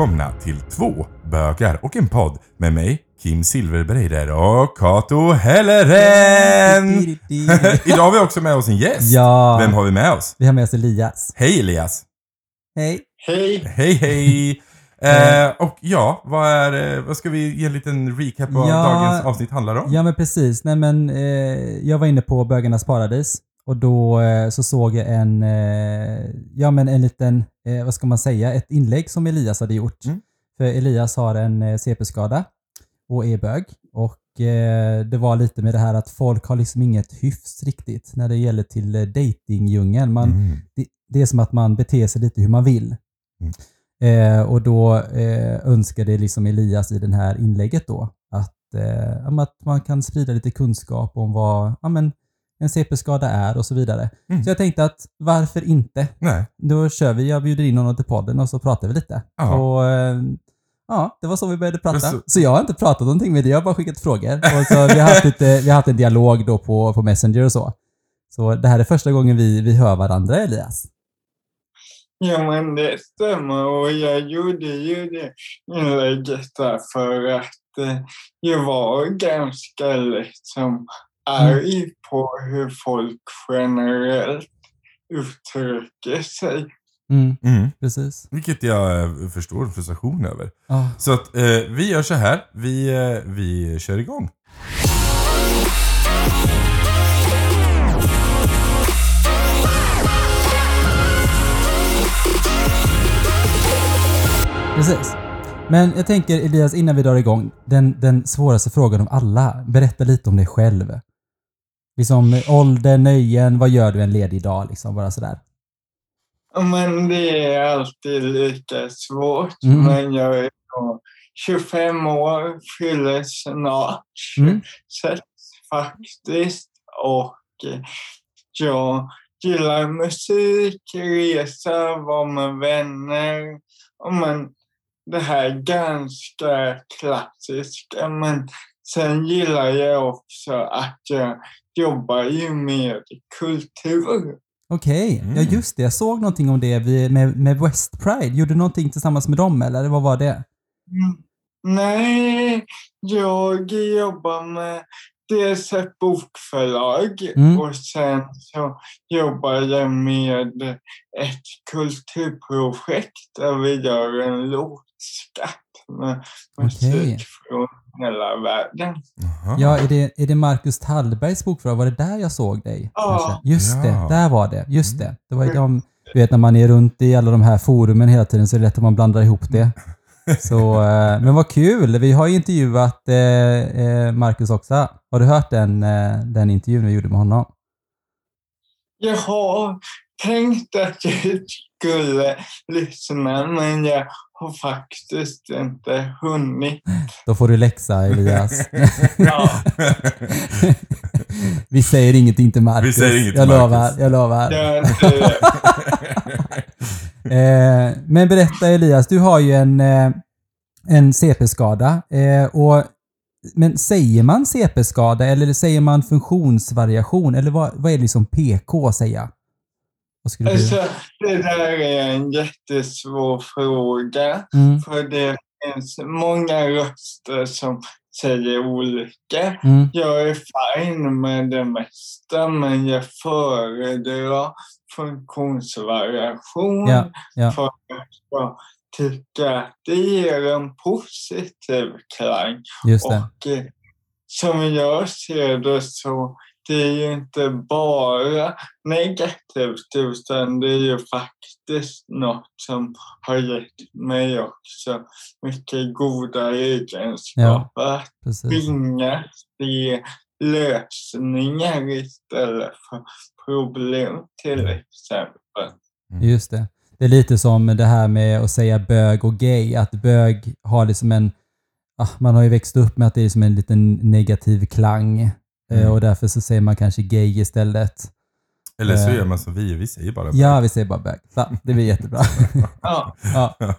välkomna till två bögar och en podd med mig, Kim Silverbreider och Kato Helleren! Idag har vi också med oss en gäst. Ja. Vem har vi med oss? Vi har med oss Elias. Hej Elias! Hej. Hej! Hej hej! Eh, och ja, vad, är, eh, vad ska vi ge en liten recap vad Ja. dagens avsnitt handlar om? Ja men precis. Nej men eh, jag var inne på Bögarnas Paradis och då eh, så såg jag en, eh, ja men en liten, eh, vad ska man säga, ett inlägg som Elias hade gjort. Mm. För Elias har en CP-skada och är bög. Och det var lite med det här att folk har liksom inget hyfs riktigt när det gäller till datingdjungeln. Man, Mm. det, det är som att man beter sig lite hur man vill. Mm. Eh, och då eh, önskade liksom Elias i det här inlägget då att, eh, att man kan sprida lite kunskap om vad ja, men en CP-skada är och så vidare. Mm. Så jag tänkte att varför inte? Nej. Då kör vi, jag bjuder in honom till podden och så pratar vi lite. Ja. Och, eh, ja, det var så vi började prata. Så... så- jag har inte pratat någonting med dig, jag har bara skickat frågor. Och så vi, har haft lite, vi har haft en dialog då på, på Messenger och så. Så det här är första gången vi, vi hör varandra, Elias. Ja men det stämmer och jag gjorde ju det inlägget därför att eh, jag var ganska liksom arg på hur folk generellt uttrycker sig. Mm, Mm. precis. Vilket jag eh, förstår frustration över. Ja. Så att eh, vi gör så här. Vi, eh, vi kör igång. Precis. Men jag tänker Elias, innan vi drar igång, den, den svåraste frågan av alla. Berätta lite om dig själv. Liksom ålder, nöjen, vad gör du en ledig dag? Liksom, bara sådär. Ja, Men det är alltid lika svårt. Mm. Men jag är då 25 år, fyller snart. Mm. sätt faktiskt. Och eh, jag gillar musik, resa, vara med vänner. Och men det här ganska klassiska. Men sen gillar jag också att jag jobbar ju med kultur. Okej, Mm. ja just det. Jag såg någonting om det med, med West Pride. Gjorde du någonting tillsammans med dem eller vad var det? Mm. Nej, jag jobbar med dels ett bokförlag Mm. och sen så jobbar jag med ett kulturprojekt där vi gör en lotskatt med musik från hela världen. Jaha. Ja, är det, är det Marcus Tallbergs bokförlag? Var det där jag såg dig? Ja. kanske? Just Ja. det, där var det. Just det. Det var ju de, du vet när man är runt i alla de här forumen hela tiden så är det lätt att man blandar ihop det. Så, eh, men vad kul! Vi har ju intervjuat eh, eh, Marcus också. Har du hört den, eh, den intervjun vi gjorde med honom? Jag har tänkt att jag skulle lyssna men jag har faktiskt inte hunnit. Då får du läxa Elias. Ja. vi säger ingenting till Marcus. Vi säger inget till jag Marcus. lovar, jag lovar. Jag, det, Eh, men berätta Elias, du har ju en, eh, en CP-skada. Eh, och, men säger man CP-skada eller säger man funktionsvariation? Eller vad, vad är liksom PK att säga? Alltså, det där är en jättesvår fråga. Mm, För det finns många röster som säger olika. mm, Jag är fine med det mesta, men jag föredrar funktionsvariation. Ja, ja. För att jag tycker att det ger en positiv klang. Och eh, som jag ser det så det är ju inte bara negativt utan det är ju faktiskt något som har gett mig också mycket goda egenskaper. Att Precis. tvingas se lösningar istället för problem till exempel. Just det. Det är lite som det här med att säga bög och gay. Att bög har liksom en... Ah, man har ju växt upp med att det är som en liten negativ klang. Eh, Mm. Och därför så säger man kanske gay istället. Eller så Eh. gör man som vi, vi säger bara Ja, vi säger bara bög. Det blir jättebra. Ja, ja.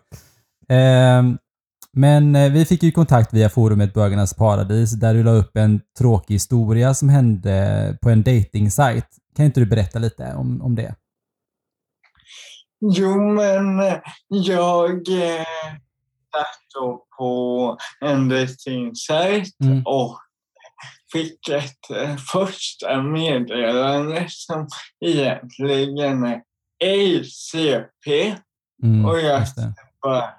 Men eh, vi fick ju kontakt via forumet Bögarnas Paradis där du la upp en tråkig historia som hände på en dating-sajt. Kan inte du berätta lite om, om det? Jo, men eh, jag eh, satt på en dejtingsajt Mm. och fick ett eh, första meddelande som egentligen är ACP. Mm. Och jag bara,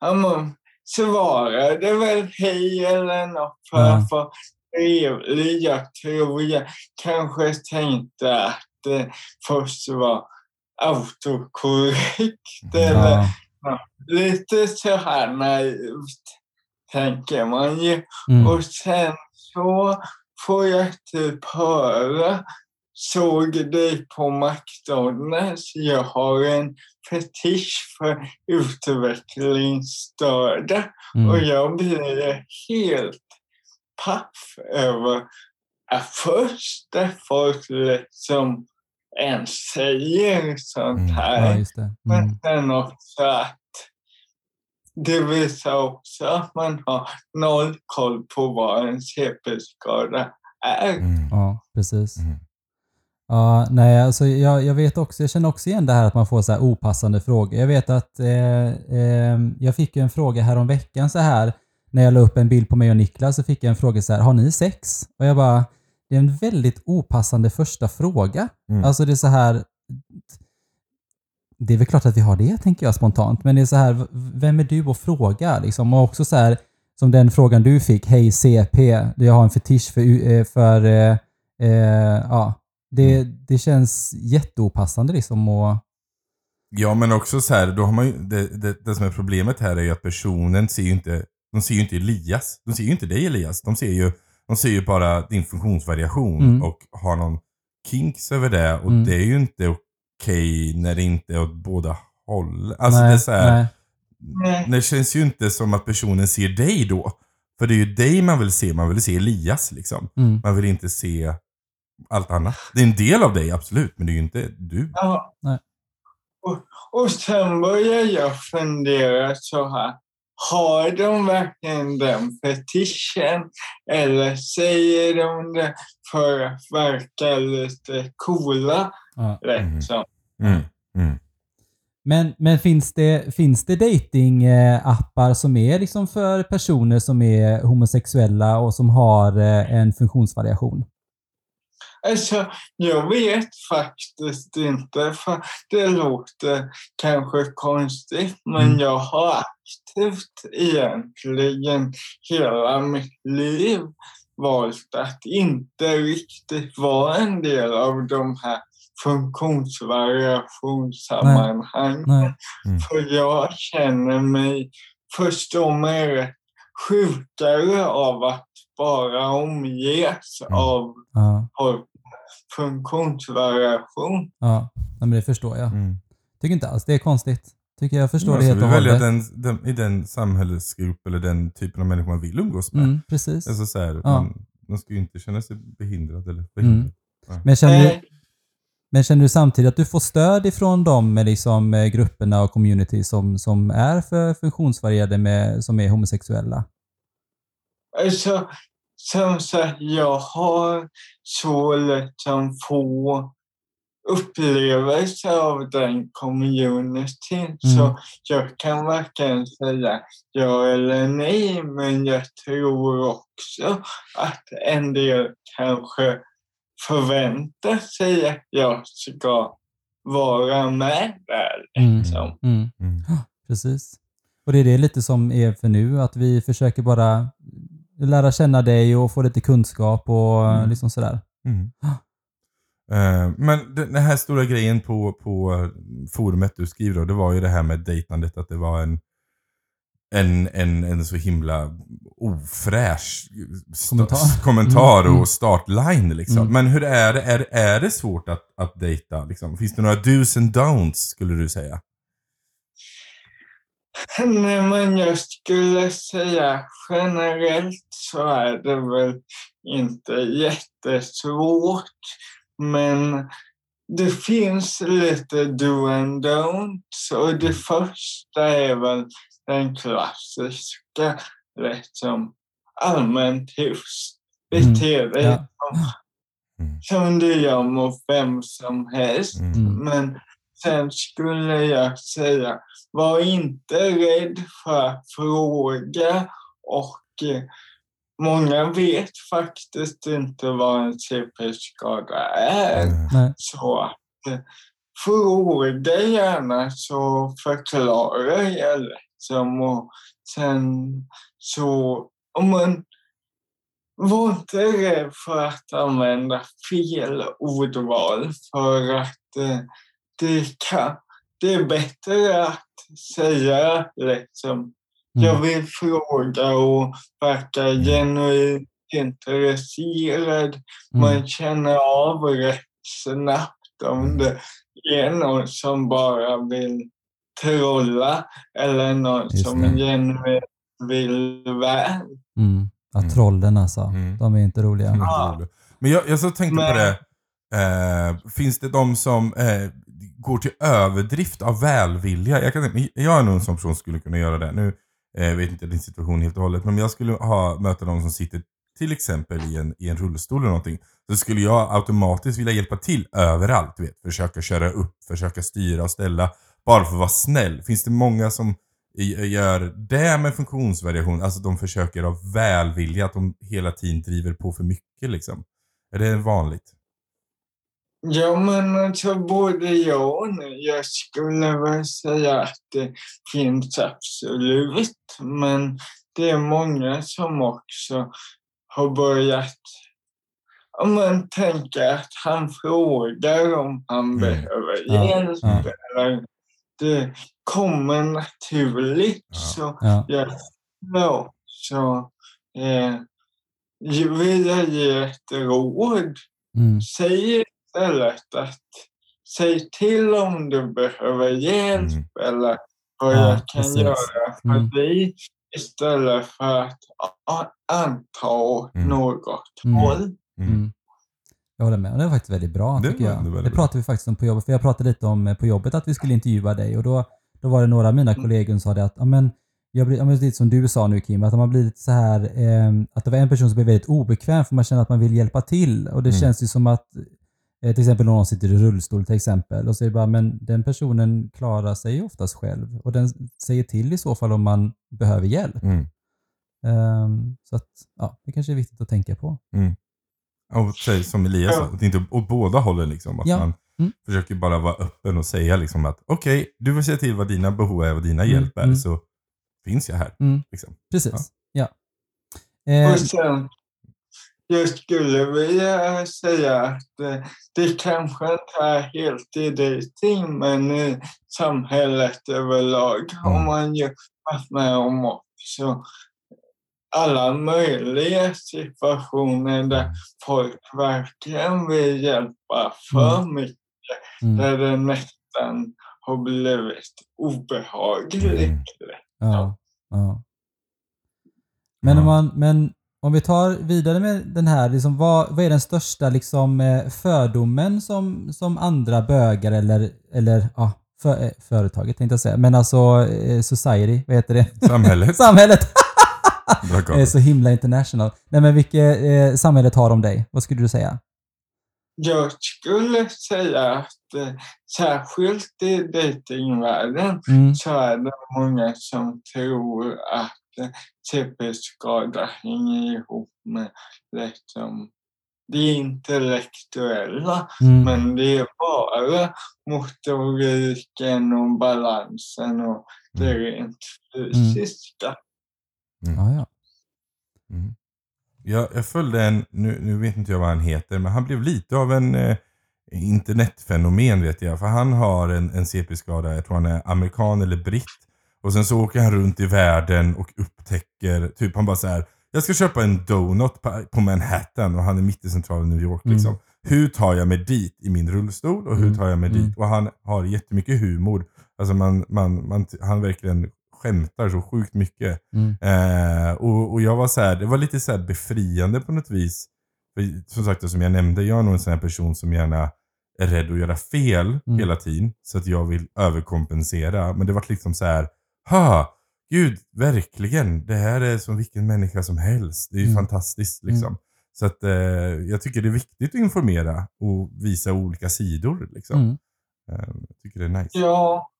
men svarade väl hej eller något för att vara trevlig. Jag tror jag kanske tänkte att det först var autokorrekt eller Ja. lite så här naivt tänker man ju. Mm. Och sen så får jag typ höra, såg dig på McDonalds, jag har en fetisch för utvecklingsstörda. Och Mm. jag blir helt paff över att först att folk liksom ens säger sånt Mm. här. Ja, just det. Men Mm. sen också att det visar också att man har noll koll på vad en CP-skada är. Mm. Ja, precis. Ja, nej, alltså jag, jag vet också, jag känner också igen det här att man får så här opassande frågor. Jag vet att eh, eh, jag fick en fråga här om veckan så här när jag la upp en bild på mig och Niklas så fick jag en fråga så här, har ni sex? Och jag bara, det är en väldigt opassande första fråga. Mm. Alltså det är så här, det är väl klart att vi har det, tänker jag spontant. Men det är så här, vem är du att fråga? Liksom? Och också så här, som den frågan du fick, hej CP, jag har en fetisch för, eh, för eh, eh, ja, det, det känns jätteopassande liksom. Och, Ja, men också så här, då har man ju, det, det, det som är problemet här är ju att personen ser ju inte, de ser ju inte Elias. De ser ju inte dig Elias. De ser ju, de ser ju bara din funktionsvariation Mm. och har någon kinks över det. Och Mm. det är ju inte okej när det inte är åt båda håll. Alltså det är nej, så här, nej, Nej, det känns ju inte som att personen ser dig då. För det är ju dig man vill se, man vill se Elias liksom. mm, Man vill inte se allt annat. Det är en del av dig, absolut, men det är ju inte du. ja. Nej. Och, och sen börjar jag fundera så här. Har de verkligen den fetischen? Eller säger de det för att verka lite coola? ja. Liksom. Mm. Mm. Men, men finns det, finns det dating-appar som är liksom för personer som är homosexuella och som har eh, en funktionsvariation? Alltså, jag vet faktiskt inte, för det låter kanske konstigt, men Mm. jag har aktivt egentligen hela mitt liv valt att inte riktigt vara en del av de här funktionsvariationssammanhangen. Nej. För jag känner mig, förstå mig rätt, sjukare av att bara omges Mm. av Ja, folk funktionsvariation. ja. Men det förstår jag. Mm. Tycker inte alls det är konstigt. Tycker jag förstår Ja, det så helt vi och väljer hållet. den, den, i den samhällsgrupp eller den typen av människor man vill umgås med. Mm, precis. Alltså så här, Ja. man, man ska ju inte känna sig behindrad eller förhindrad. Men känner, du, men känner du samtidigt att du får stöd ifrån de liksom, eh, grupperna och community som, som är för funktionsvarierade med, som är homosexuella? alltså, som sagt, jag har så liksom få upplevelser av den communityn. Så jag kan varken säga ja eller nej, men jag tror också att en del kanske förväntar sig att jag ska vara med där. Mm. Liksom. Mm. Mm. Precis. Och det är det lite som är för nu, att vi försöker bara lära känna dig och få lite kunskap och Mm. liksom sådär. Mm. Eh, men den här stora grejen på, på eh, forumet du skriver då, det var ju det här med dejtandet, att det var en en, en, en så himla ofräsch Kommentar. kommentar Mm, mm. och startline liksom. Mm. Men hur är det? Är, är det svårt att, att dejta? Liksom? Finns det några dos and don'ts skulle du säga? Nej, men jag skulle säga generellt så är det väl inte jättesvårt. Men det finns lite do and don'ts och det första är väl den klassiska liksom allmänt. Mm, Bete dig ja. som, Mm. som du gör mot vem som helst. Mm. Mm. Men sen skulle jag säga, var inte rädd för att fråga och eh, många vet faktiskt inte vad en CP-skada är. Mm. Nej. Så att eh, fråga gärna så förklarar jag liksom. Och sen så, om man var inte rädd för att använda fel ordval för att eh, det, kan, det är bättre att säga liksom jag Mm. vill fråga och verka genuint intresserad. Mm. Man känner av rätt snabbt om Mm. det är någon som bara vill trolla eller någon Just som det. genuint vill väl. Mm. Ja, Mm. trollen alltså. Mm. De är inte roliga. Mm, Ja. Men jag, jag så tänkte på Men- det. Eh, finns det de som eh, går till överdrift av välvilja? Jag, kan, jag är nog en sån person som skulle kunna göra det. Nu eh, vet inte din situation helt och hållet, men om jag skulle ha, möta någon som sitter till exempel i en, i en rullstol eller någonting, så skulle jag automatiskt vilja hjälpa till överallt. Du vet. Försöka köra upp, försöka styra och ställa. Bara för att vara snäll. Finns det många som eh, gör det med funktionsvariation, alltså de försöker av välvilja, att de hela tiden driver på för mycket liksom. Är det vanligt? Ja, men alltså både ja och nej. Jag skulle väl säga att det finns absolut, men det är många som också har börjat ja, men, tänka att han frågar om han Mm. behöver Ja, hjälp. ja. Eller det kommer naturligt. Ja. Så Ja. jag ja, så eh, vill jag ge ett råd Mm. Säg istället att säg till om du behöver hjälp Mm. eller vad Ja, jag kan precis. göra för Mm. dig istället för att anta Mm. något Mm. håll. Mm. Mm. Jag håller med. Och Det var faktiskt väldigt bra Det tycker jag. det Det, pratade vi faktiskt om på jobbet. För jag pratade lite om eh, på jobbet att vi skulle intervjua dig och då, då var det några av mina Mm. kollegor som sa det att ja, men, jag blir, men lite som du sa nu Kim, att man blir lite så här eh, att det var en person som blev väldigt obekväm för man känner att man vill hjälpa till och det Mm. känns ju som att eh, till exempel någon sitter i rullstol till exempel och så är det bara, men den personen klarar sig oftast själv och den säger till i så fall om man behöver hjälp. Mm. Ehm, så att, ja, det kanske är viktigt att tänka på. Och säg som Elias sa, Ja. att inte åt båda hållen liksom. Att Ja. man Mm. försöker bara vara öppen och säga liksom att okej, du vill säga till vad dina behov är, vad dina Mm, hjälp är, mm. så finns jag här. Mm. Liksom. Precis. Ja. Eh, Och sen, jag skulle vilja säga att eh, det kanske inte är helt i dating, men i samhället överlag har Mm. man ju varit med om också alla möjliga situationer där folk verkligen vill hjälpa för mycket, mm. där det nästan har blivit obehagligt. Mm. Ja, ja. Men, om man, men om vi tar vidare med den här, liksom, vad, vad är den största liksom, eh, fördomen som, som andra bögar eller, eller ja, för, eh, företaget tänkte jag säga, men alltså eh, society, vad heter det? Samhället. samhället! Bra är så himla international. Nej men vilket eh, samhället har om dig? Vad skulle du säga? Jag skulle säga att eh, särskilt i dejtingvärlden Mm, så är det många som tror att eh, CP-skada hänger ihop med liksom, det intellektuella, mm, men det är bara motoriken och balansen och det rent fysiska. ja, ja. Mm. Jag, jag följde en, nu, nu vet inte jag vad han heter, men han blev lite av en eh, internetfenomen vet jag. För han har en, en CP-skada, jag tror han är amerikan eller britt. Och sen så åker han runt i världen och upptäcker, typ han bara så här. Jag ska köpa en donut på, Manhattan och han är mitt i centrala New York Mm. liksom. Hur tar jag mig dit i min rullstol och hur Mm. tar jag mig Mm. dit? Och han har jättemycket humor. Alltså man, man, man, han verkligen skämtar så sjukt mycket. Mm, Eh, och, och jag var så här, det var lite så här befriande på något vis. För, som sagt, som jag nämnde, jag är nog en sån här person som gärna är rädd att göra fel Mm. hela tiden. Så att jag vill överkompensera. Men det var liksom så här, ha, gud, verkligen. Det här är som vilken människa som helst. Det är ju Mm. fantastiskt liksom. Så att eh, jag tycker det är viktigt att informera och visa olika sidor liksom. mm. Eh, jag tycker det är nice. Ja.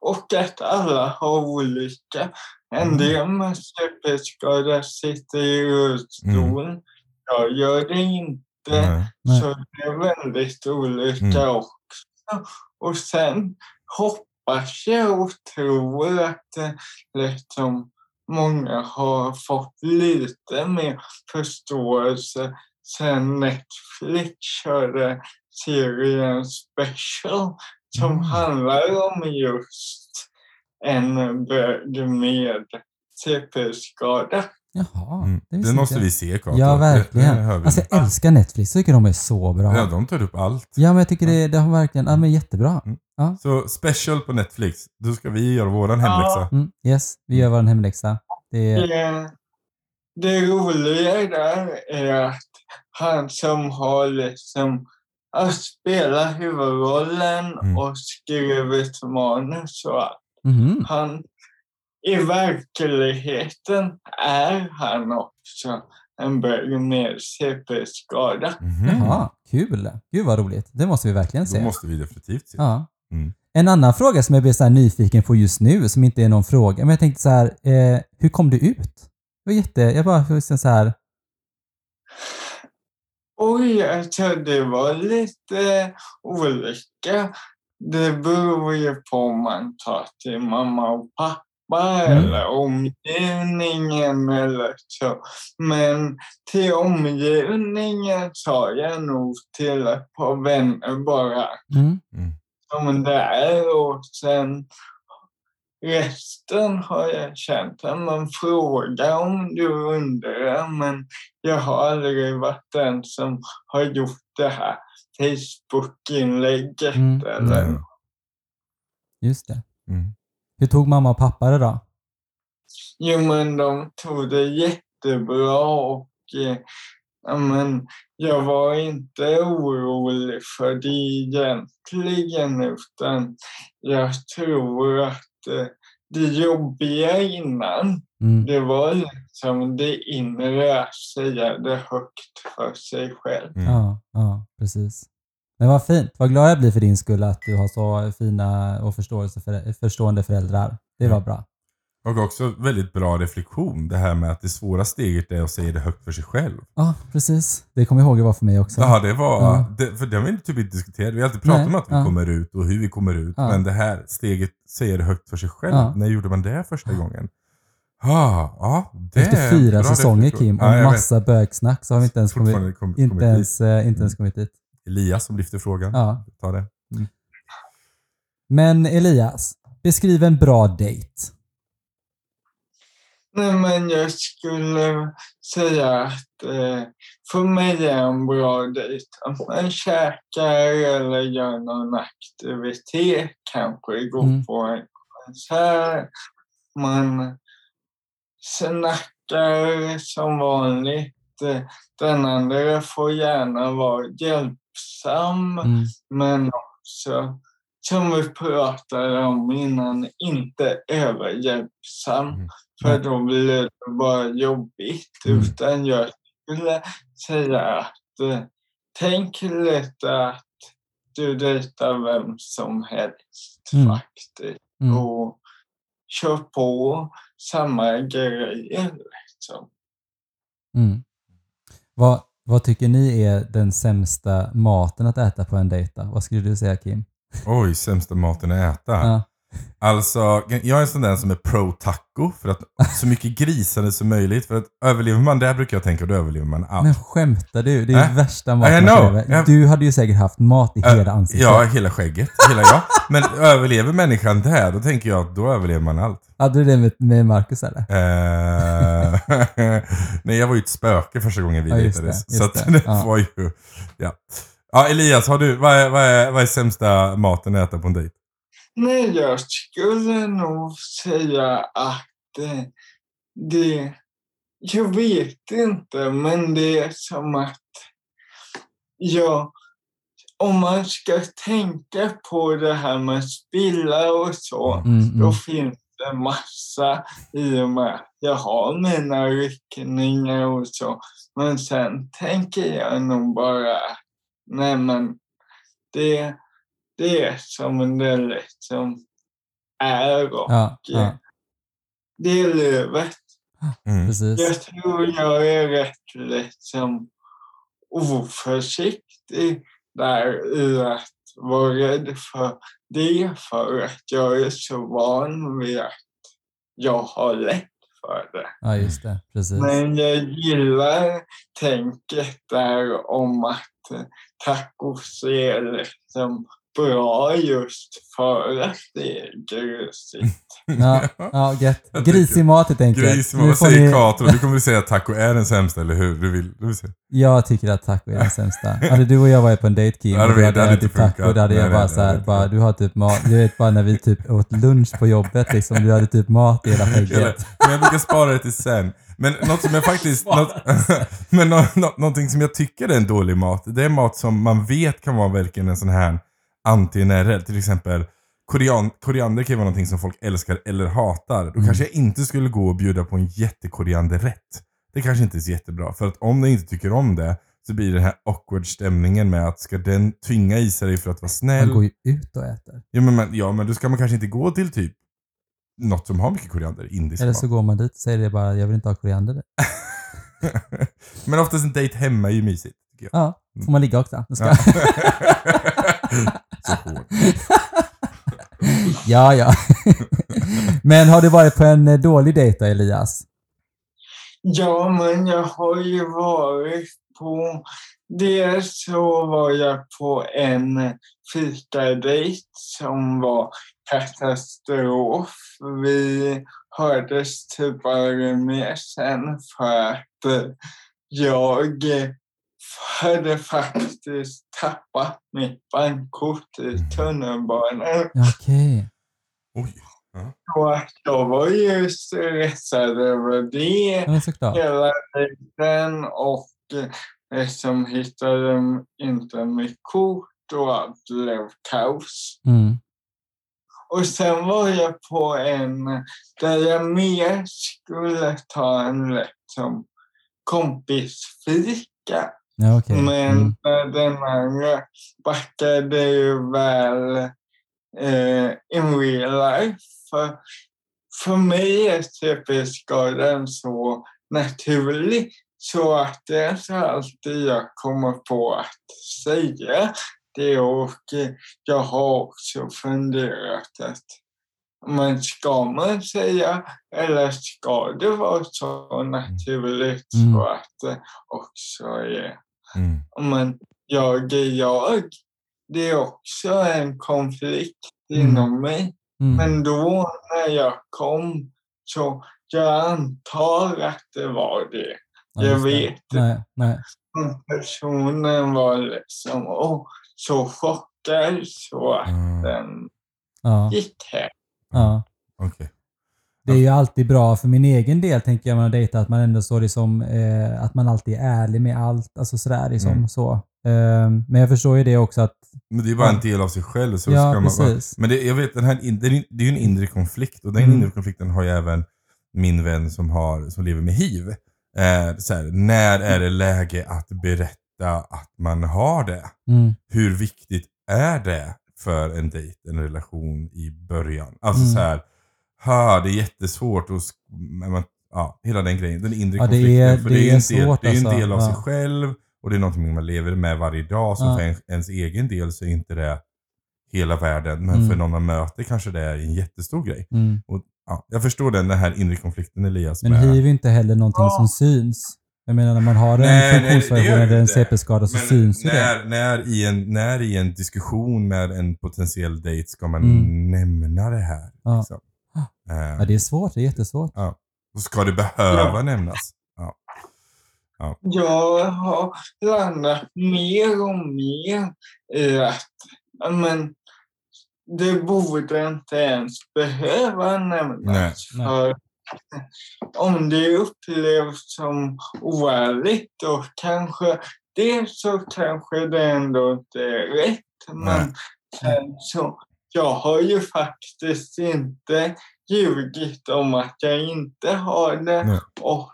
Och att alla har olika. En Mm. del med CP-skada sitter i rullstol. Jag gör det inte. Nej. Så det är väldigt olika Mm. också. Och sen hoppas jag och tror att eh, liksom många har fått lite mer förståelse sen Netflix körde serien Special som Mm. handlar om just en bög med CP-skada. Jaha, Mm. det, Det måste jag. vi se Kato. Ja, verkligen. det. Alltså jag älskar Netflix. Jag tycker de är så bra. Ja, de tar upp allt. Ja, men jag tycker det, det har verkligen, ja men jättebra. Så special på Netflix, då ska vi göra våran Ja. hemläxa. Mm, yes, vi gör vår hemläxa. Det är, Det, det roliga där är att han som har liksom att spela huvudrollen Mm. och skrivit manus och allt. mhm. Han, I verkligheten är han också en bög med CP-skada. Mhm. Jaha, kul. Gud vad roligt. Det måste vi verkligen se. måste vi definitivt se. Ja. Mm. En annan fråga som jag blir så här nyfiken på just nu, som inte är någon fråga, men jag tänkte så här, eh, hur kom du ut? Det var jätte, jag bara, hur- så här, Oj, alltså det var lite olika. Det beror ju på om man tar till mamma och pappa Mm. eller omgivningen eller så. Men till omgivningen sa jag nog till ett par vänner bara mm, som det är och sen resten har jag känt att man frågar om du undrar men jag har aldrig varit den som har gjort det här Facebook-inlägget Mm. eller Nej. just det. Mm. Hur tog mamma och pappa det då? Jo, men de tog det jättebra och eh, ja, men jag var inte orolig för det egentligen utan jag tror att eh, det jobbiga innan Mm. det var liksom det inre att säga det högt för sig själv. Mm. Ja, ja, precis. Men vad fint. Vad glad jag blir för din skull att du har så fina och förstående föräldrar. Det var Mm. bra. Och också väldigt bra reflektion. Det här med att det svåra steget är att säga det högt för sig själv. Ja, precis. Det kommer jag ihåg det var för mig också. Ja, det var... Ja. Det, för det har vi inte typ inte diskuterat. Vi har alltid pratat Nej, om att vi ja. kommer ut och hur vi kommer ut. Ja. Men det här steget, säga det högt för sig själv. När gjorde man det första gången? Ah, ja, det Efter fyra säsonger. Kim och Ja, jag vet. massa bögsnack så har vi inte ens kommit, kom, inte kommit ens, eh, inte ens kommit dit. Elias som lyfter frågan. Ja. Ta det. Men Elias, beskriv en bra dejt. Nej, men jag skulle säga att eh, för mig är en bra dejt att man käkar eller gör någon aktivitet, kanske går Mm. på en konsert. Man snackar som vanligt. Den andra får gärna vara hjälpsam Mm. men också, som vi pratade om innan, inte överhjälpsam. Mm. För då blir det bara jobbigt. Mm. Utan jag skulle säga att eh, tänk lite att du dejtar vem som helst Mm. faktiskt. Mm. Och kör på samma grejer. Liksom. Mm. Vad, vad tycker ni är den sämsta maten att äta på en dejt? Vad skulle du säga Kim? Oj, sämsta maten att äta. Ja. Alltså, jag är en sån där som är pro taco. För att så mycket grisande som möjligt. För att överlever man det brukar jag tänka, då överlever man allt. Men skämtar du? Det är Äh? värsta maten man Du hade ju säkert haft mat i Ö, hela ansiktet. Ja, hela skägget. Hela jag. Men överlever människan det här, då tänker jag att då överlever man allt. Hade du det med, med Marcus eller? Eh, nej, jag var ju ett spöke första gången vi Ja, just dejtades. det, Så att det. det Ja. var ju... Ja. ja, Elias, har du, vad, är, vad, är, vad är sämsta maten att äta på en dejt? Nej, jag skulle nog säga att eh, det... Jag vet inte, men det är som att... Ja, om man ska tänka på det här med spilla och så, Mm, då mm. finns det massa i och med att jag har mina ryckningar och så. Men sen tänker jag nog bara, nej men det det som det liksom är och Ja, ja, det är livet. Mm. Jag tror jag är rätt liksom oförsiktig där i att vara rädd för det för att jag är så van vid att jag har lätt för det. Ja, just det. Precis. Men jag gillar tänket där om att tacos är liksom bra just för att det är grusigt. Ja, ja. Jag tycker- Grisig mat helt enkelt. Gris, Nu vad får säger ni- Katro? Du kommer säga att taco är den sämsta, eller hur? Du vill, du vill säga. Jag tycker att taco är den sämsta. Hade du och jag varit på en date Kim och du hade ätit taco, då hade jag Nej, bara nej, så det hade här, inte bara, du har typ mat, du vet bara när vi typ åt lunch på jobbet liksom, du hade typ mat i hela Eller, skägget. men jag brukar spara det till sen. Men något som jag faktiskt... något, men nå, nå, någonting som jag tycker är en dålig mat, det är mat som man vet kan vara verkligen en sån här anti-NRL. Till exempel korean, koriander kan ju vara någonting som folk älskar eller hatar. Då Mm. kanske jag inte skulle gå och bjuda på en jättekorianderrätt. Det kanske inte är så jättebra. För att om den inte tycker om det så blir det den här awkward stämningen med att ska den tvinga i sig dig för att vara snäll. Man går ju ut och äter. Ja men, men, ja men då ska man kanske inte gå till typ något som har mycket koriander, indisk Eller mat. så går man dit och säger det bara, jag vill inte ha koriander. men oftast en dejt hemma är ju mysigt. Ja, får man ligga också. Ska. Ja. så hårt. Ja, ja. Men har du varit på en eh, dålig dejt då, Elias? Ja, men jag har ju varit på... Dels så var jag på en fikadejt som var katastrof. Vi hördes tyvärr mer sen för att eh, jag eh, hade faktiskt tappat mitt bankkort i tunnelbanan. Ja, Okej. Oj. Så att jag var ju stressad över det Ja, hela tiden och eh, som hittade inte mitt kort och allt blev kaos. Mm. Och sen var jag på en där jag mer skulle ta en liksom kompisfika. Ja, okej. Men Mm. eh, den andra backade ju väl eh, in real life. För, för mig är CP-skadan så naturlig så att det är så alltid jag kommer på att säga det och jag har också funderat att men ska man säga eller ska det vara så naturligt Mm. så att det också är Mm. men jag är jag. Det är också en konflikt Mm. inom mig. Mm. Men då när jag kom så jag antar att det var det. Ja, jag vet. Nej, nej. Personen var liksom oh, så chockad så att Mm. den Ja, gick hem. ja. Okej. Det är ju alltid bra för min egen del, tänker jag, när man dejtar, att man ändå så liksom, eh, att man alltid är ärlig med allt. Alltså sådär liksom Mm. så. Eh, men jag förstår ju det också att, Men det är bara en del av sig själv. Så ja ska man precis. Men det, jag vet, den här, det är ju en inre konflikt och den Mm. inre konflikten har ju även min vän som, har, som lever med hiv. Eh, så här, när är det läge att berätta att man har det? Mm. Hur viktigt är det för en dejt, en relation i början? Alltså Mm. så här, ha, det är jättesvårt och men ja, hela den grejen, den inre Ja, det konflikten. är- för det det är en del, svårt, det är en alltså. del av sig Ja. själv och det är någonting man lever med varje dag. Så Ja. för en, ens egen del så är inte det hela världen. Men Mm. för någon man möter kanske det är en jättestor grej. Mm. Och, ja, jag förstår den, den här inre konflikten Elias. Men med- hiv är inte heller någonting Ja. som syns. Jag menar när man har en Nej, det funktionsvariation eller en. CP-skada så syns ju det. när, när, i en, när i en diskussion med en potentiell dejt ska man Mm. nämna det här? Ja. Liksom. Eh, Ja, det är svårt. Det är jättesvårt. och ska det behöva Ja. nämnas? Jag har landat mer och mer i att ja, men, det borde inte ens behöva nämnas. Nej, nej. För om det upplevs som oärligt då kanske det så kanske det ändå inte är rätt. Men Nej. sen så, jag har ju faktiskt inte ljugit om att jag inte har det. Nej. Och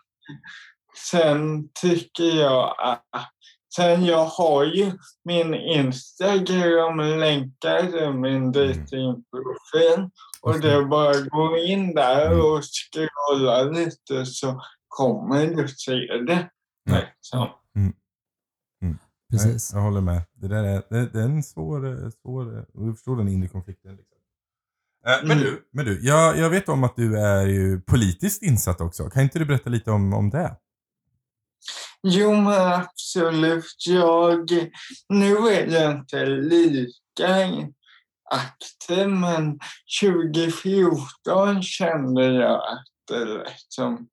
sen tycker jag att sen jag har ju min Instagram länkad min datingprofil. Och det. är bara att gå in där Mm. och scrolla lite så kommer du se det. Ja. Precis. Nej, jag håller med. Det där är, det, det är en svår, eh, svår, eh, du förstår den inre konflikten. Liksom. Eh, men Mm. du, men du jag, jag vet om att du är ju politiskt insatt också. Kan inte du berätta lite om, om det? Jo, men absolut. Jag, nu är jag inte lika aktiv, men 2014 kände jag att det liksom,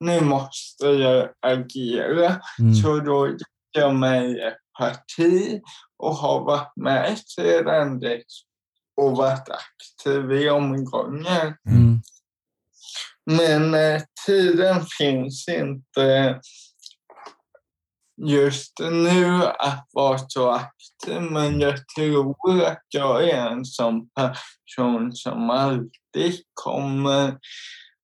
nu måste jag agera. Mm. Så då gick jag med parti och har varit med sedan dess och varit aktiv i omgångar. Mm. Men eh, tiden finns inte just nu att vara så aktiv. Men jag tror att jag är en sån person som alltid kommer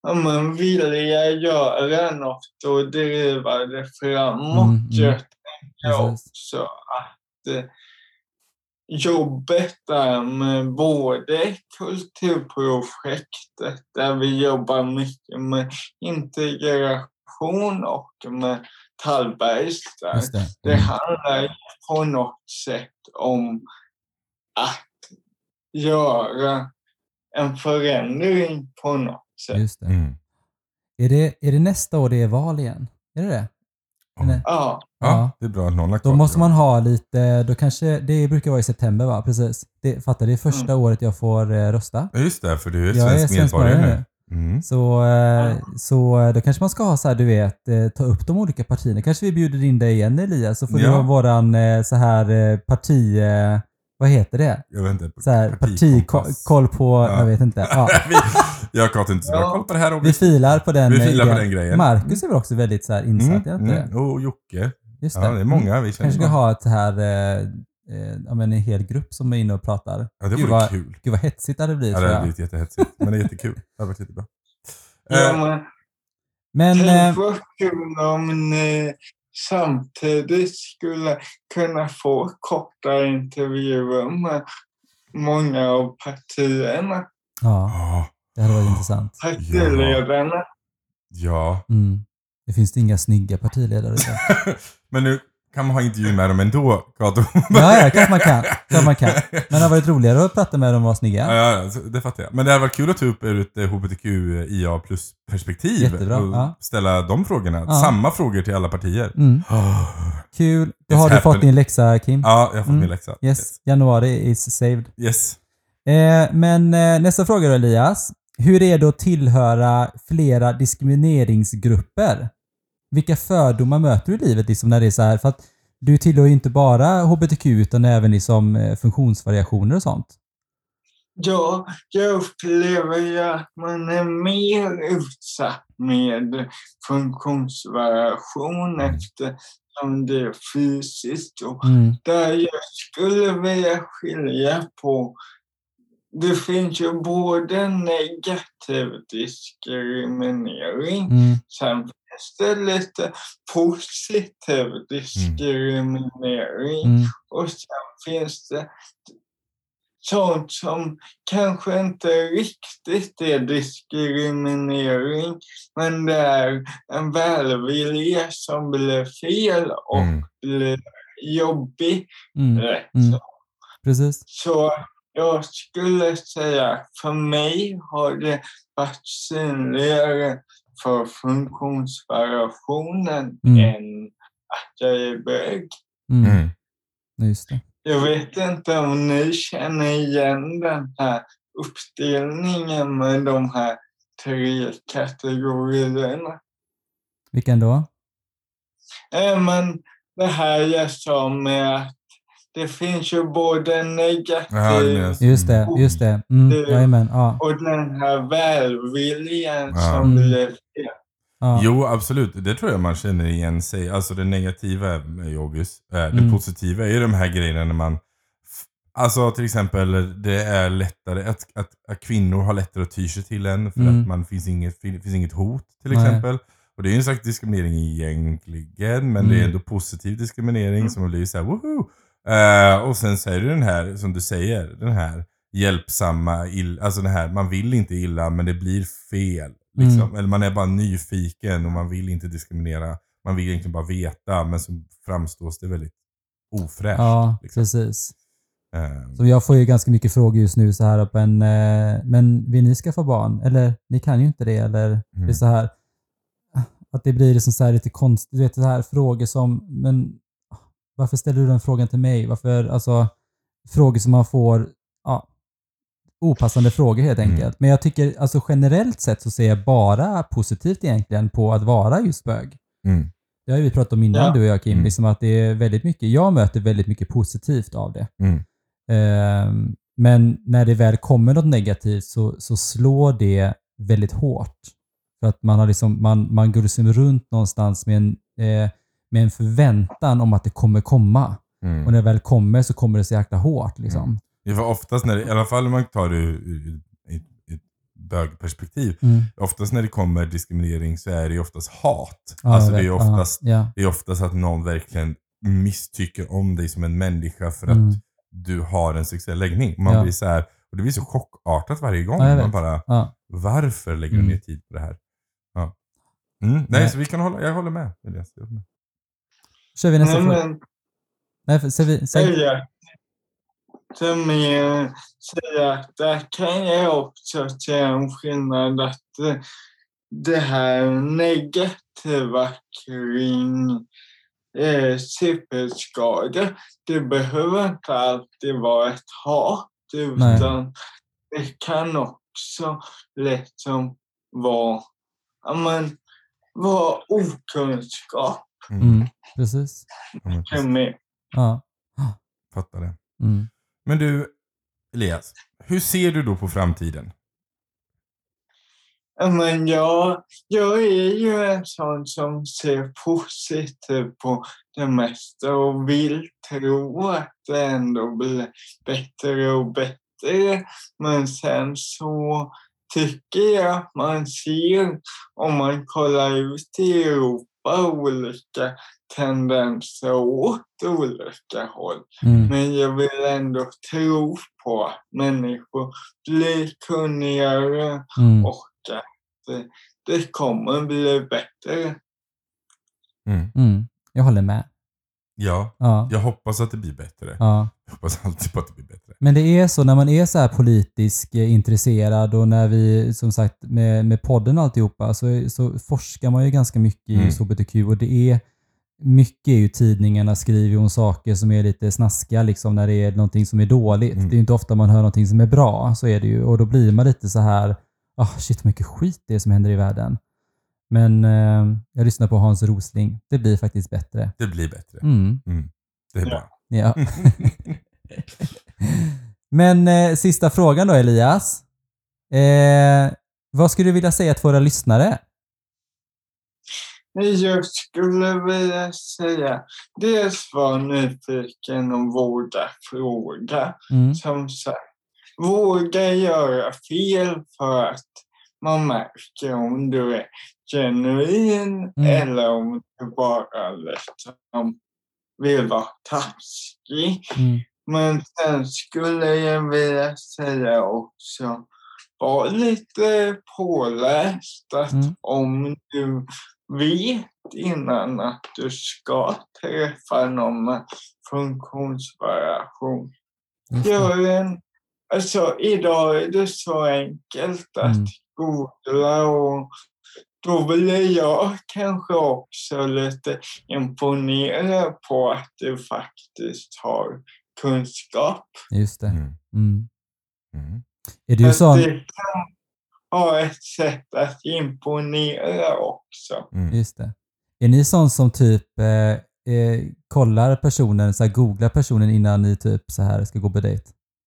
ja, men vilja göra något och driva det framåt. Mm, mm. Tänker också att eh, jobbet där med både kulturprojektet där vi jobbar mycket med integration och med Tallbergsta. Just det. Det Mm. handlar ju på något sätt om att göra en förändring på något sätt. Just det. Mm. Är, det. är det nästa år det är val igen? Är det det? Eller? Ja, Ja, Ja. det är bra att någon har Då måste man ha lite, då kanske, det brukar vara i september va? Precis. Det, fattar, det är första året jag får eh, rösta. Ja, just det, för du är Jag svensk medborgare nu. Mm. Så, eh, så eh, då kanske man ska ha så här, du vet, eh, ta upp de olika partierna. Kanske vi bjuder in dig igen Elias, så får du Ja. ha våran så här eh, parti... Vad heter det? Jag vet inte. Så här, partikompass. partikoll på... Ja. Jag vet inte. Ja. jag har inte så bra Ja. koll på det här. Vi filar på den Vi filar på eh, den grejen. Marcus är väl också väldigt så här insatt, är Mm, inte det? mm. Och Jocke. Just Ja, det är många vi känner. Kanske ska ha ett här, eh, eh, ja, men en hel grupp som är inne och pratar. Ja, det vore vad, kul. Gud vad hetsigt det hade blivit Ja, det hade blivit jättehetsigt. Men det är jättekul. Det hade varit jättebra. ja Eh, men Men... tänk vad kul om ni samtidigt skulle kunna få korta intervjuer med många av partierna, ja, det hade varit intressant. partiledarna. ja. Mm. Det finns inga snygga partiledare. Så. Men nu kan man ha intervju med dem ändå, Kato. Ja, ja, kanske man kan. Kanske man kan. Men det har varit roligare att prata med dem och vara snygga. ja, ja, det fattar jag. Men det hade varit kul att ta upp ur ett eh, HBTQIA plus perspektiv. Jättebra, och ja. ställa de frågorna. Ja. Samma frågor till alla partier. Mm. Oh. Kul. Då har du fått din läxa, Kim. Ja, jag har fått Mm. min läxa. Yes, januari is saved. Yes. Eh, men eh, nästa fråga då Elias. Hur är det att tillhöra flera diskrimineringsgrupper? Vilka fördomar möter du i livet liksom när det är så här? För att du tillhör ju inte bara HBTQ utan även liksom eh, funktionsvariationer och sånt. Ja, jag upplever ju att man är mer utsatt med funktionsvariation eftersom det är fysiskt. Och Mm. där jag skulle vilja skilja på det finns ju både negativ diskriminering, Mm. sen det lite positiv diskriminering Mm. och sen finns det sånt som kanske inte riktigt är diskriminering, men det är en välvilja som blir fel och Mm. blir jobbig. Mm. Mm. Precis. Så jag skulle säga för mig har det varit synligare för funktionsvariationen Mm. än att jag är bög. Mm. Mm. Just det. Jag vet inte om ni känner igen den här uppdelningen med de här tre kategorierna. Vilken då? Äh, men det här jag sa med att det finns ju både Jaha, det negativ menas- Just det, Mm. just det. Mm. Det- Jajamän. Ja. och den här välviljan Ja. som Mm. blir fel. Ja. Jo, absolut. Det tror jag man känner igen sig. Alltså det negativa är ju obvious. Eh, Det Mm. positiva är ju de här grejerna när man... Alltså till exempel, det är lättare att, att, att kvinnor har lättare att ty sig till en för Mm. att man finns inget, fin- finns inget hot till Nej. exempel. Och Och det är ju en slags diskriminering egentligen, men det är Mm. ändå positiv diskriminering som blir såhär woho! Eh, och sen är det den här, som du säger, den här hjälpsamma, ill, alltså den här, man vill inte illa men det blir fel. Liksom. Mm. Eller man är bara nyfiken och man vill inte diskriminera. Man vill egentligen bara veta, men så framstås det väldigt ofräscht. Ja, liksom. precis. Eh, Så jag får ju ganska mycket frågor just nu så här, men, eh, men vill ni skaffa barn? Eller ni kan ju inte det. Eller det är Mm. så här, att det blir liksom så här lite konstigt, du vet så här frågor som, men varför ställer du den frågan till mig? Varför, alltså frågor som man får, ja, opassande frågor helt Mm. enkelt. Men jag tycker, alltså generellt sett så ser jag bara positivt egentligen på att vara just bög. mm, Det har ju vi pratat om innan Ja. du och jag Kim, Mm. liksom att det är väldigt mycket, jag möter väldigt mycket positivt av det. mm, Ehm, men när det väl kommer något negativt så, så slår det väldigt hårt. För att man, har liksom, man, man går liksom runt någonstans med en, eh, med en förväntan om att det kommer komma. mm. Och när det väl kommer så kommer det så jäkla hårt. Liksom. Det var oftast när det, i alla fall om man tar det ur, ett bögperspektiv. Mm. Oftast när det kommer diskriminering så är det oftast hat. Ja, alltså det är. Ja, oftast, Ja, det är oftast att någon verkligen misstycker om dig som en människa för att Mm. du har en sexuell läggning. Man Ja. blir så här, och det blir så chockartat varje gång. Ja, man bara, ja. varför lägger du Mm. ner tid på det här? Ja. Mm, nej, Nej. så vi kan hålla, jag håller med. Elias. Jag håller med. Kör vi nästa Nej, fråga? Nej, för- säg, säg. jag säger att där kan jag också se en skillnad att det här negativa kring eh, CP-skador, det behöver inte alltid vara ett hat Nej. utan det kan också liksom vara, ja men, vara okunskap Mm, precis. Ja, men precis. till mig. Ja. Fattar det. Mm. Men du, Elias. Hur ser du då på framtiden? Men jag, jag är ju en sån som ser positivt på det mesta och vill tro att det ändå blir bättre och bättre. Men sen så tycker jag att man ser, om man kollar ut i Europa, olika tendenser åt olika håll. Mm. Men jag vill ändå tro på att människor blir kunnigare Mm. och att det, det kommer bli bättre. Mm. Mm. Jag håller med. Ja, Ja. jag hoppas att det blir bättre. ja. Jag hoppas alltid på att det blir bättre. Men det är så när man är så här politiskt eh, intresserad och när vi som sagt med, med podden och alltihopa så, så forskar man ju ganska mycket i Mm. HBTQ och det är mycket är ju tidningarna skriver om saker som är lite snaskiga liksom när det är någonting som är dåligt. Mm. Det är ju inte ofta man hör någonting som är bra, så är det ju. Och då blir man lite så här, ah shit vad mycket skit det är som händer i världen. Men eh, jag lyssnar på Hans Rosling. Det blir faktiskt bättre. Det blir bättre. Mm. Det är bra. Ja. Men eh, sista frågan då Elias. Eh, vad skulle du vilja säga till våra lyssnare? Jag skulle vilja säga, dels vara nyfiken och våga fråga. Mm. Som sagt, våga göra fel för att man märker om du är genuin Mm. eller om du bara liksom vill vara taskig. Mm. Men sen skulle jag vilja säga också, var lite påläst att Mm. om du vet innan att du ska träffa någon med funktionsvariation, gör en... Alltså idag är det så enkelt att Mm. Googla och då blir jag kanske också lite imponerad på att du faktiskt har kunskap. Just det. Mm. Mm. Mm. Är du Att sån? det kan ha ett sätt att imponera också. Mm. Just det. Är ni sån som typ eh, eh, kollar personen, så här, googlar personen innan ni typ så här ska gå på dejt?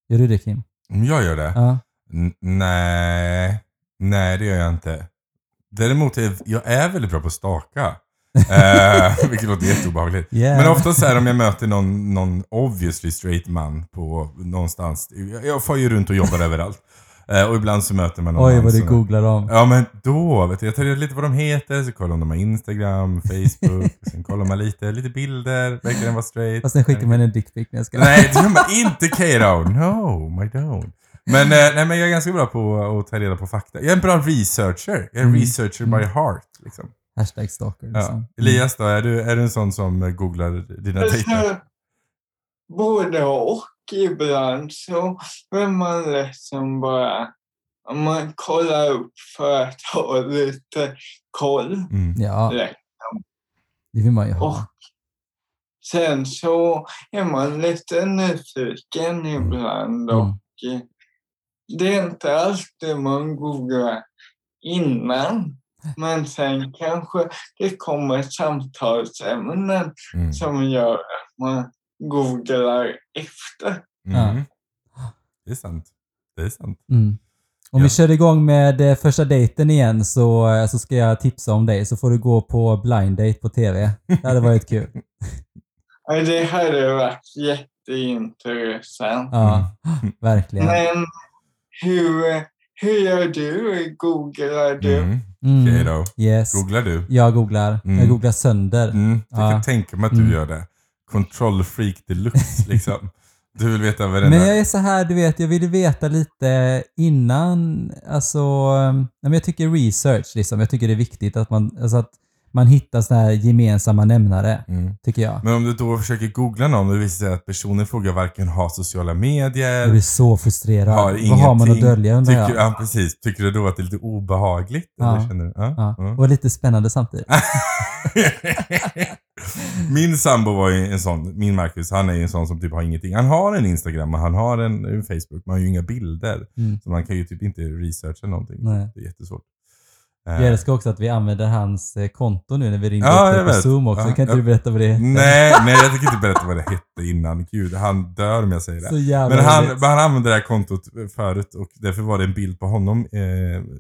Gör du det Kim? Om jag gör det? Ja. N- nej. Nej, det gör jag inte. Däremot är jag är väldigt bra på att staka. eh, vilket låter jätteobehagligt. Yeah. Men ofta så här om jag möter någon, någon obviously straight man på någonstans. Jag, får ju runt och jobbar överallt. Eh, och ibland så möter man någon Oj vad du googlar dem. Ja men då, vet du, jag tar reda lite vad de heter, så kollar om de har Instagram, Facebook, sen kollar man lite, lite bilder, verkar den vara straight? Fast sen skickar man en dickpic när jag ska... Nej, det gör man inte Kato! No, my don't. Men, eh, nej, men jag är ganska bra på att ta reda på fakta. Jag är en bra researcher. Jag är en Mm. researcher by heart. Liksom. Hashtag stalker Ja. liksom. Elias då, är du, är du en sån som eh, googlar dina dejter? Alltså, både och. Ibland så vill man liksom bara om man kollar upp för att ha lite koll. Mm. Ja, Lätt. det vill man ju ha. Och sen så är man lite nyfiken ibland och Mm. Det är inte alltid man googlar innan. Men sen kanske det kommer samtalsämnen Mm. som gör att man googlar efter. Mm. Det är sant. Det är sant. Mm. Om Ja. vi kör igång med eh, första dejten igen så, eh, så ska jag tipsa om dig. Så får du gå på blind date på TV. Det hade varit kul. Ja, Det hade varit jätteintressant. Ja, verkligen. Men hur, hur gör du? Googlar du? Mm. Mm. Okej då. Yes. Googlar du? Jag googlar. Mm. Jag googlar sönder. Mm. Jag kan Ja. tänka mig att du Mm. gör det. Control freak deluxe liksom. Du vill veta varenda... Men jag är så här, du vet, jag vill veta lite innan, alltså, men jag tycker research liksom, jag tycker det är viktigt att man, alltså att man hittar sådana här gemensamma nämnare, Mm. tycker jag. Men om du då försöker googla någon och det visar sig att personen i fråga varken har sociala medier, Jag blir så frustrerad. har Vad har man att dölja undrar tycker, jag? ja, precis. Tycker du då att det är lite obehagligt? Ja. Eller känner du? Ja. Ja. ja. Och lite spännande samtidigt. min sambo var ju en sån, min Marcus, han är ju en sån som typ har ingenting. Han har en Instagram och han har en, en Facebook, men han har ju inga bilder. Mm. Så man kan ju typ inte researcha någonting. Nej. Det är jättesvårt. Jag älskar också att vi använder hans eh, konto nu när vi ringde Ja, upp på vet. Zoom också. Ja, kan inte ja. du berätta vad det heter? Nej, nej jag tänker inte berätta vad det hette innan. Gud, han dör om jag säger det. Så jävla Men han, han använde det här kontot förut och därför var det en bild på honom eh,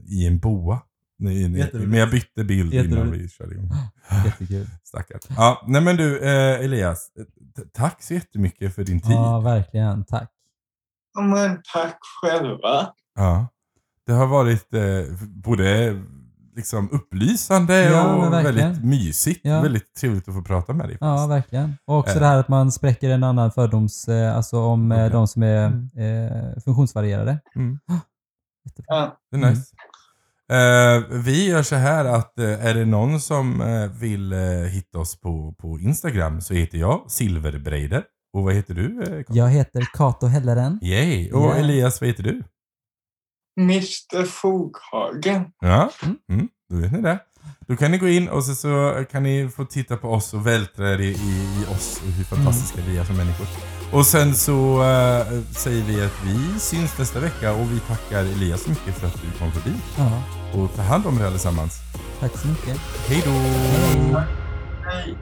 i en boa. Nej, nej. Men jag bytte bild innan vi körde igång. Jättekul. Stackarn. Ja, nej men du eh, Elias. Tack så jättemycket för din tid. Ja, verkligen. Tack. Ja, Men tack själva. Ja. Det har varit eh, både liksom upplysande Ja, och väldigt mysigt. Ja. Väldigt trevligt att få prata med dig. Ja, verkligen. Och också Eh. det här att man spräcker en annan fördoms... eh, Alltså om eh, Okej. de som är Mm. eh, funktionsvarierade. Mm. Ja. Det är nice. Eh, vi gör så här att eh, är det någon som vill hitta oss på, på Instagram så heter jag Silverbreider. Och vad heter du? Karl? Jag heter Kato Helleren. Yay! Och Ja. Elias, vad heter du? Mr Foghagen. Ja, Mm. mm, då vet ni det. Då kan ni gå in och så, så kan ni få titta på oss och vältra er i, i, i oss och hur fantastiska vi är som människor. Och sen så eh, säger vi att vi syns nästa vecka och vi tackar Elias så mycket för att du kom förbi. Ja, Och ta hand om er allesammans. tack så mycket. Hej då! Hej. Hej.